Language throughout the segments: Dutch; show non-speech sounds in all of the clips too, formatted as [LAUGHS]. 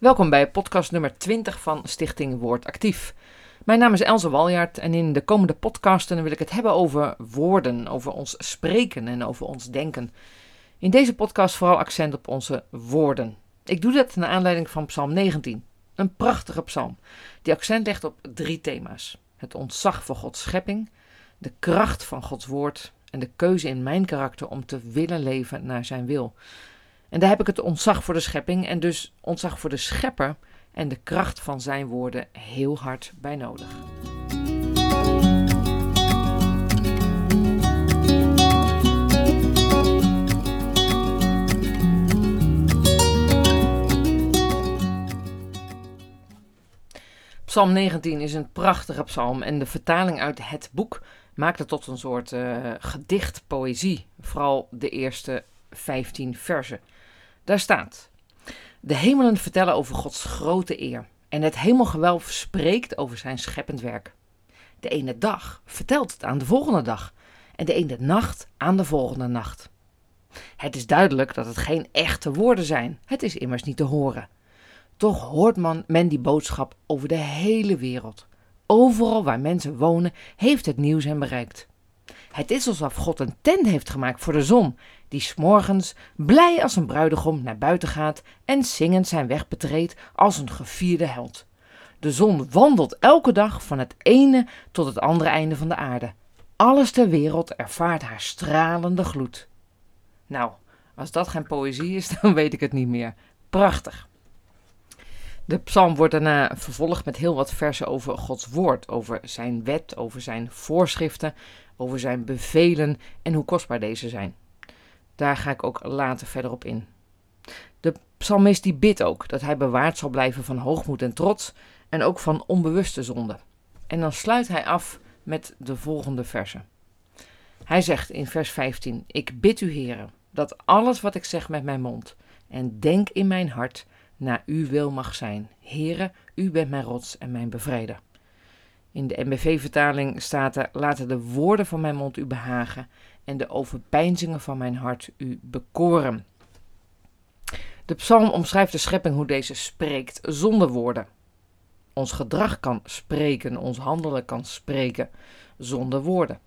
Welkom bij podcast nummer 20 van Stichting Woord Actief. Mijn naam is Elze Waljaard en in de komende podcasten wil ik het hebben over woorden, over ons spreken en over ons denken. In deze podcast vooral accent op onze woorden. Ik doe dat naar aanleiding van Psalm 19, een prachtige psalm die accent legt op drie thema's: het ontzag voor Gods schepping, de kracht van Gods woord en de keuze in mijn karakter om te willen leven naar zijn wil. En daar heb ik het ontzag voor de schepping en dus ontzag voor de schepper en de kracht van zijn woorden heel hard bij nodig. Psalm 19 is een prachtige psalm en de vertaling uit het boek maakt het tot een soort uh, gedicht, poëzie. Vooral de eerste 15 versen. Daar staat: De hemelen vertellen over Gods grote eer en het hemelgewelf spreekt over zijn scheppend werk. De ene dag vertelt het aan de volgende dag en de ene nacht aan de volgende nacht. Het is duidelijk dat het geen echte woorden zijn, het is immers niet te horen. Toch hoort man, men die boodschap over de hele wereld. Overal waar mensen wonen, heeft het nieuws hen bereikt. Het is alsof God een tent heeft gemaakt voor de zon, die s'morgens blij als een bruidegom naar buiten gaat en zingend zijn weg betreedt als een gevierde held. De zon wandelt elke dag van het ene tot het andere einde van de aarde. Alles ter wereld ervaart haar stralende gloed. Nou, als dat geen poëzie is, [LAUGHS] dan weet ik het niet meer. Prachtig. De psalm wordt daarna vervolgd met heel wat versen over Gods woord, over zijn wet, over zijn voorschriften, over zijn bevelen en hoe kostbaar deze zijn. Daar ga ik ook later verder op in. De psalmist die bidt ook dat hij bewaard zal blijven van hoogmoed en trots en ook van onbewuste zonde. En dan sluit hij af met de volgende versen. Hij zegt in vers 15: Ik bid u, heren, dat alles wat ik zeg met mijn mond en denk in mijn hart naar uw wil mag zijn. Heren, u bent mijn rots en mijn bevrijder. In de MBV-vertaling staat er: Laten de woorden van mijn mond u behagen en de overpeinzingen van mijn hart u bekoren. De psalm omschrijft de schepping hoe deze spreekt zonder woorden. Ons gedrag kan spreken, ons handelen kan spreken zonder woorden.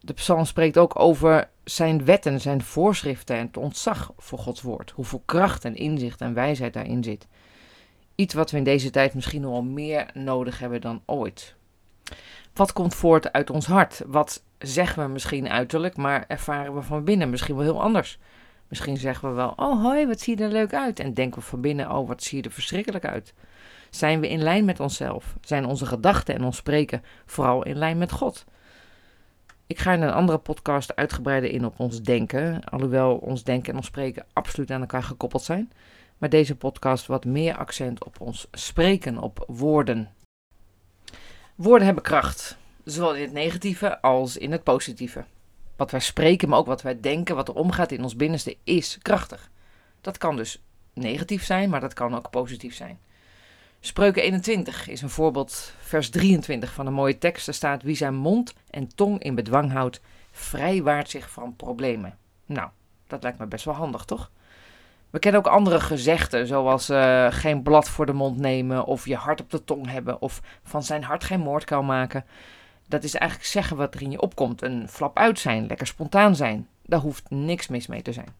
De psalm spreekt ook over zijn wetten, zijn voorschriften en het ontzag voor Gods woord. Hoeveel kracht en inzicht en wijsheid daarin zit. Iets wat we in deze tijd misschien nog meer nodig hebben dan ooit. Wat komt voort uit ons hart? Wat zeggen we misschien uiterlijk, maar ervaren we van binnen misschien wel heel anders? Misschien zeggen we wel: Oh, hoi, wat zie je er leuk uit? En denken we van binnen: Oh, wat zie je er verschrikkelijk uit? Zijn we in lijn met onszelf? Zijn onze gedachten en ons spreken vooral in lijn met God? Ik ga in een andere podcast uitgebreider in op ons denken, alhoewel ons denken en ons spreken absoluut aan elkaar gekoppeld zijn. Maar deze podcast wat meer accent op ons spreken, op woorden. Woorden hebben kracht, zowel in het negatieve als in het positieve. Wat wij spreken, maar ook wat wij denken, wat er omgaat in ons binnenste, is krachtig. Dat kan dus negatief zijn, maar dat kan ook positief zijn. Spreuken 21 is een voorbeeld, vers 23 van een mooie tekst. Er staat: Wie zijn mond en tong in bedwang houdt, vrijwaart zich van problemen. Nou, dat lijkt me best wel handig, toch? We kennen ook andere gezegden, zoals uh, geen blad voor de mond nemen, of je hart op de tong hebben, of van zijn hart geen moordkuil maken. Dat is eigenlijk zeggen wat er in je opkomt. Een flap uit zijn, lekker spontaan zijn. Daar hoeft niks mis mee te zijn.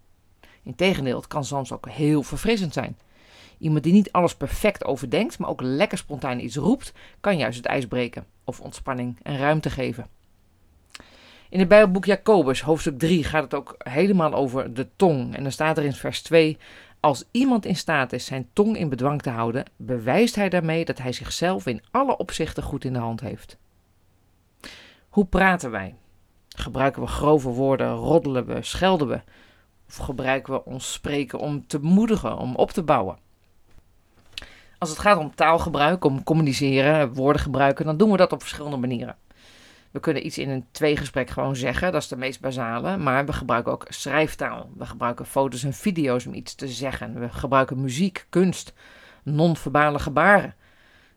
Integendeel, het kan soms ook heel verfrissend zijn. Iemand die niet alles perfect overdenkt, maar ook lekker spontaan iets roept, kan juist het ijs breken of ontspanning en ruimte geven. In het Bijbelboek Jacobus, hoofdstuk 3, gaat het ook helemaal over de tong. En dan staat er in vers 2: Als iemand in staat is zijn tong in bedwang te houden, bewijst hij daarmee dat hij zichzelf in alle opzichten goed in de hand heeft. Hoe praten wij? Gebruiken we grove woorden, roddelen we, schelden we? Of gebruiken we ons spreken om te moedigen, om op te bouwen? Als het gaat om taalgebruik, om communiceren, woorden gebruiken, dan doen we dat op verschillende manieren. We kunnen iets in een tweegesprek gewoon zeggen, dat is de meest basale, maar we gebruiken ook schrijftaal. We gebruiken foto's en video's om iets te zeggen. We gebruiken muziek, kunst, non-verbale gebaren.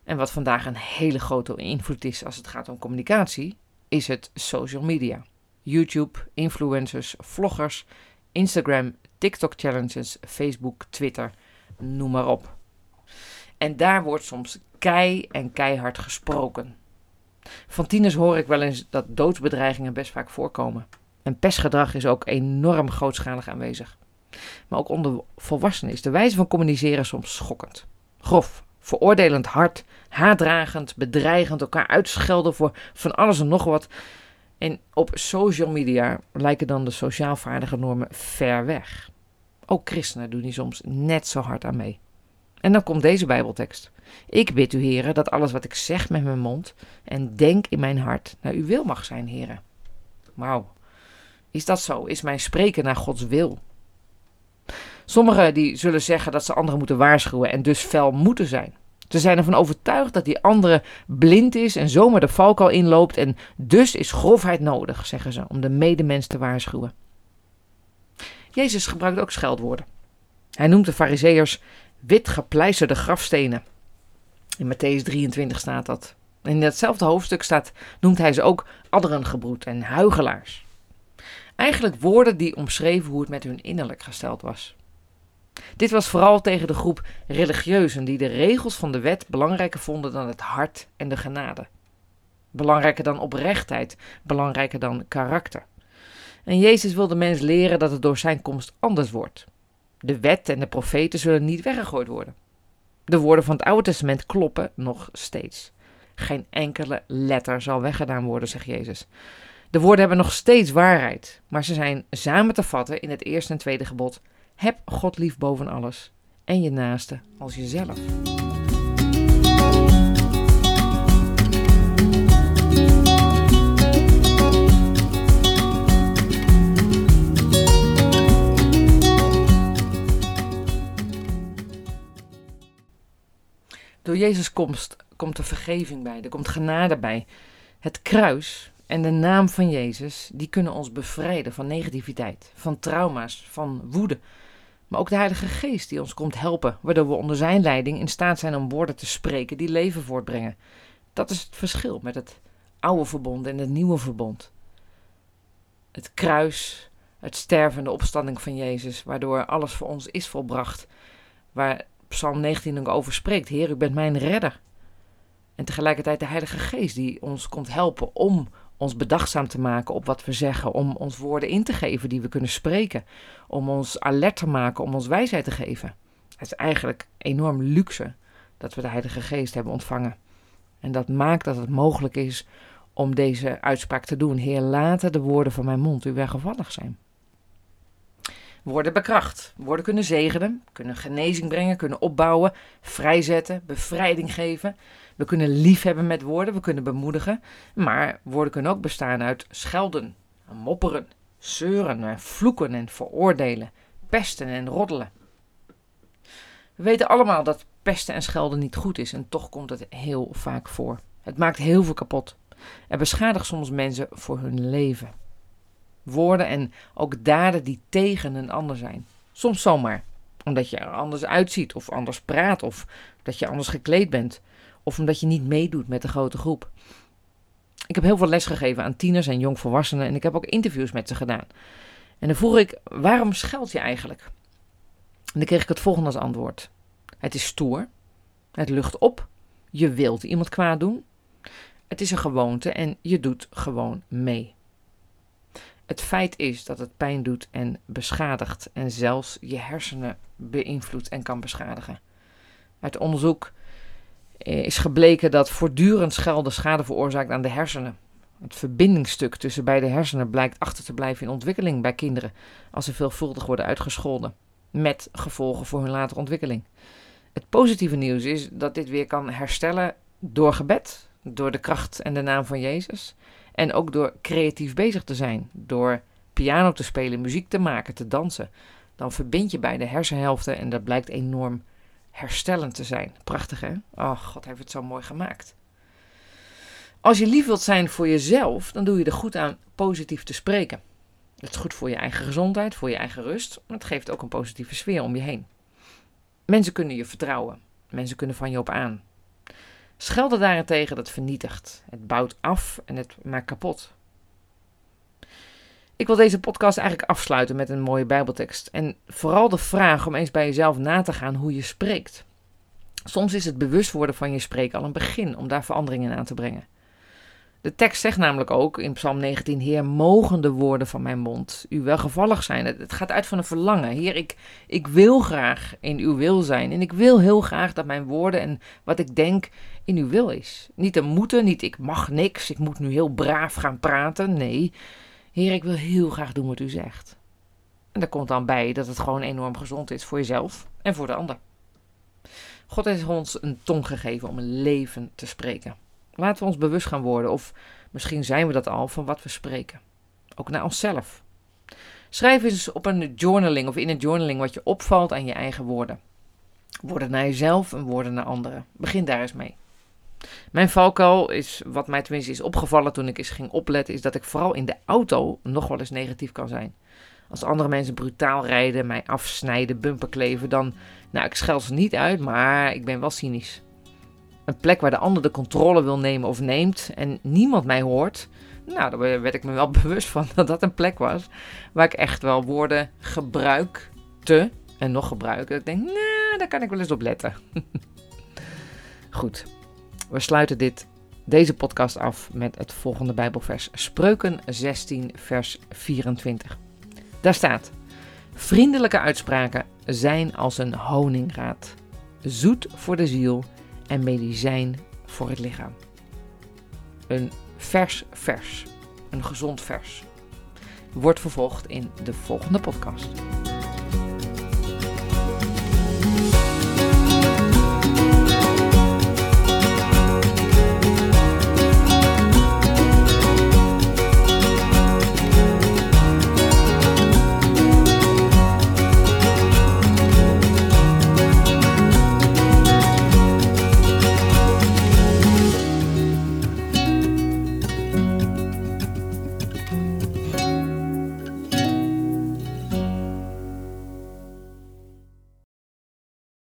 En wat vandaag een hele grote invloed is als het gaat om communicatie, is het social media. YouTube, influencers, vloggers, Instagram, TikTok challenges, Facebook, Twitter, noem maar op. En daar wordt soms kei en keihard gesproken. Van tieners hoor ik wel eens dat doodsbedreigingen best vaak voorkomen. En pestgedrag is ook enorm grootschalig aanwezig. Maar ook onder volwassenen is de wijze van communiceren soms schokkend. Grof, veroordelend hard, haatdragend, bedreigend, elkaar uitschelden voor van alles en nog wat. En op social media lijken dan de sociaal vaardige normen ver weg. Ook christenen doen die soms net zo hard aan mee. En dan komt deze Bijbeltekst. Ik bid u, heren, dat alles wat ik zeg met mijn mond en denk in mijn hart naar uw wil mag zijn, heren. Wauw. Is dat zo? Is mijn spreken naar Gods wil? Sommigen die zullen zeggen dat ze anderen moeten waarschuwen en dus fel moeten zijn. Ze zijn ervan overtuigd dat die andere blind is en zomaar de valkuil inloopt en dus is grofheid nodig, zeggen ze, om de medemens te waarschuwen. Jezus gebruikt ook scheldwoorden. Hij noemt de fariseërs wit gepleisterde grafstenen. In Matthäus 23 staat dat. In datzelfde hoofdstuk staat, noemt hij ze ook adderengebroed en huigelaars. Eigenlijk woorden die omschreven hoe het met hun innerlijk gesteld was. Dit was vooral tegen de groep religieuzen die de regels van de wet belangrijker vonden dan het hart en de genade. Belangrijker dan oprechtheid, belangrijker dan karakter. En Jezus wil de mens leren dat het door zijn komst anders wordt. De wet en de profeten zullen niet weggegooid worden. De woorden van het Oude Testament kloppen nog steeds. Geen enkele letter zal weggedaan worden, zegt Jezus. De woorden hebben nog steeds waarheid, maar ze zijn samen te vatten in het eerste en tweede gebod. Heb God lief boven alles en je naaste als jezelf. Door Jezus' komst komt er vergeving bij, er komt genade bij. Het kruis en de naam van Jezus, die kunnen ons bevrijden van negativiteit, van trauma's, van woede. Maar ook de Heilige Geest die ons komt helpen, waardoor we onder zijn leiding in staat zijn om woorden te spreken die leven voortbrengen. Dat is het verschil met het oude verbond en het nieuwe verbond. Het kruis, het sterven en de opstanding van Jezus, waardoor alles voor ons is volbracht. Waar Psalm 19 ook over spreekt. Heer, u bent mijn redder. En tegelijkertijd de Heilige Geest die ons komt helpen om ons bedachtzaam te maken op wat we zeggen, om ons woorden in te geven die we kunnen spreken, om ons alert te maken, om ons wijsheid te geven. Het is eigenlijk enorm luxe dat we de Heilige Geest hebben ontvangen. En dat maakt dat het mogelijk is om deze uitspraak te doen. Heer, laten de woorden van mijn mond u welgevallig zijn. Woorden bekracht. Woorden kunnen zegenen, kunnen genezing brengen, kunnen opbouwen, vrijzetten, bevrijding geven. We kunnen liefhebben met woorden, we kunnen bemoedigen. Maar woorden kunnen ook bestaan uit schelden, mopperen, zeuren, vloeken en veroordelen, pesten en roddelen. We weten allemaal dat pesten en schelden niet goed is en toch komt het heel vaak voor. Het maakt heel veel kapot. en beschadigt soms mensen voor hun leven. Woorden en ook daden die tegen een ander zijn. Soms zomaar, omdat je er anders uitziet of anders praat of dat je anders gekleed bent of omdat je niet meedoet met de grote groep. Ik heb heel veel les gegeven aan tieners en jongvolwassenen en ik heb ook interviews met ze gedaan. En dan vroeg ik, waarom scheld je eigenlijk? En dan kreeg ik het volgende als antwoord. Het is stoer, het lucht op, je wilt iemand kwaad doen, het is een gewoonte en je doet gewoon mee. Het feit is dat het pijn doet en beschadigt en zelfs je hersenen beïnvloedt en kan beschadigen. Uit onderzoek eh, is gebleken dat voortdurend schelden schade veroorzaakt aan de hersenen. Het verbindingsstuk tussen beide hersenen blijkt achter te blijven in ontwikkeling bij kinderen als ze veelvuldig worden uitgescholden, met gevolgen voor hun latere ontwikkeling. Het positieve nieuws is dat dit weer kan herstellen door gebed, door de kracht en de naam van Jezus. En ook door creatief bezig te zijn, door piano te spelen, muziek te maken, te dansen. Dan verbind je beide hersenhelften en dat blijkt enorm herstellend te zijn. Prachtig hè? Oh, God heeft het zo mooi gemaakt. Als je lief wilt zijn voor jezelf, dan doe je er goed aan positief te spreken. Dat is goed voor je eigen gezondheid, voor je eigen rust. Maar het geeft ook een positieve sfeer om je heen. Mensen kunnen je vertrouwen. Mensen kunnen van je op aan. Schelden daarentegen, dat vernietigt. Het bouwt af en het maakt kapot. Ik wil deze podcast eigenlijk afsluiten met een mooie Bijbeltekst. En vooral de vraag om eens bij jezelf na te gaan hoe je spreekt. Soms is het bewust worden van je spreken al een begin om daar veranderingen aan te brengen. De tekst zegt namelijk ook in Psalm 19: Heer, mogen de woorden van mijn mond u welgevallig zijn. Het gaat uit van een verlangen. Heer, ik, ik wil graag in uw wil zijn. En ik wil heel graag dat mijn woorden en wat ik denk in uw wil is. Niet een moeten, niet ik mag niks, ik moet nu heel braaf gaan praten. Nee, Heer, ik wil heel graag doen wat u zegt. En daar komt dan bij dat het gewoon enorm gezond is voor jezelf en voor de ander. God heeft ons een tong gegeven om een leven te spreken. Laten we ons bewust gaan worden, of misschien zijn we dat al, van wat we spreken. Ook naar onszelf. Schrijf eens op een journaling of in een journaling wat je opvalt aan je eigen woorden. Woorden naar jezelf en woorden naar anderen. Begin daar eens mee. Mijn valkuil is, wat mij tenminste is opgevallen toen ik eens ging opletten, is dat ik vooral in de auto nog wel eens negatief kan zijn. Als andere mensen brutaal rijden, mij afsnijden, bumper kleven, dan, nou, ik schel ze niet uit, maar ik ben wel cynisch. Een plek waar de ander de controle wil nemen of neemt en niemand mij hoort. Nou, daar werd ik me wel [LAUGHS] bewust van dat dat een plek was waar ik echt wel woorden gebruikte en nog gebruiken. Ik denk, nou, daar kan ik wel eens op letten. [LAUGHS] Goed, we sluiten dit, deze podcast af met het volgende Bijbelvers. Spreuken 16, vers 24. Daar staat: Vriendelijke uitspraken zijn als een honingraad, zoet voor de ziel en medicijn voor het lichaam. Een vers vers, een gezond vers. Wordt vervolgd in de volgende podcast.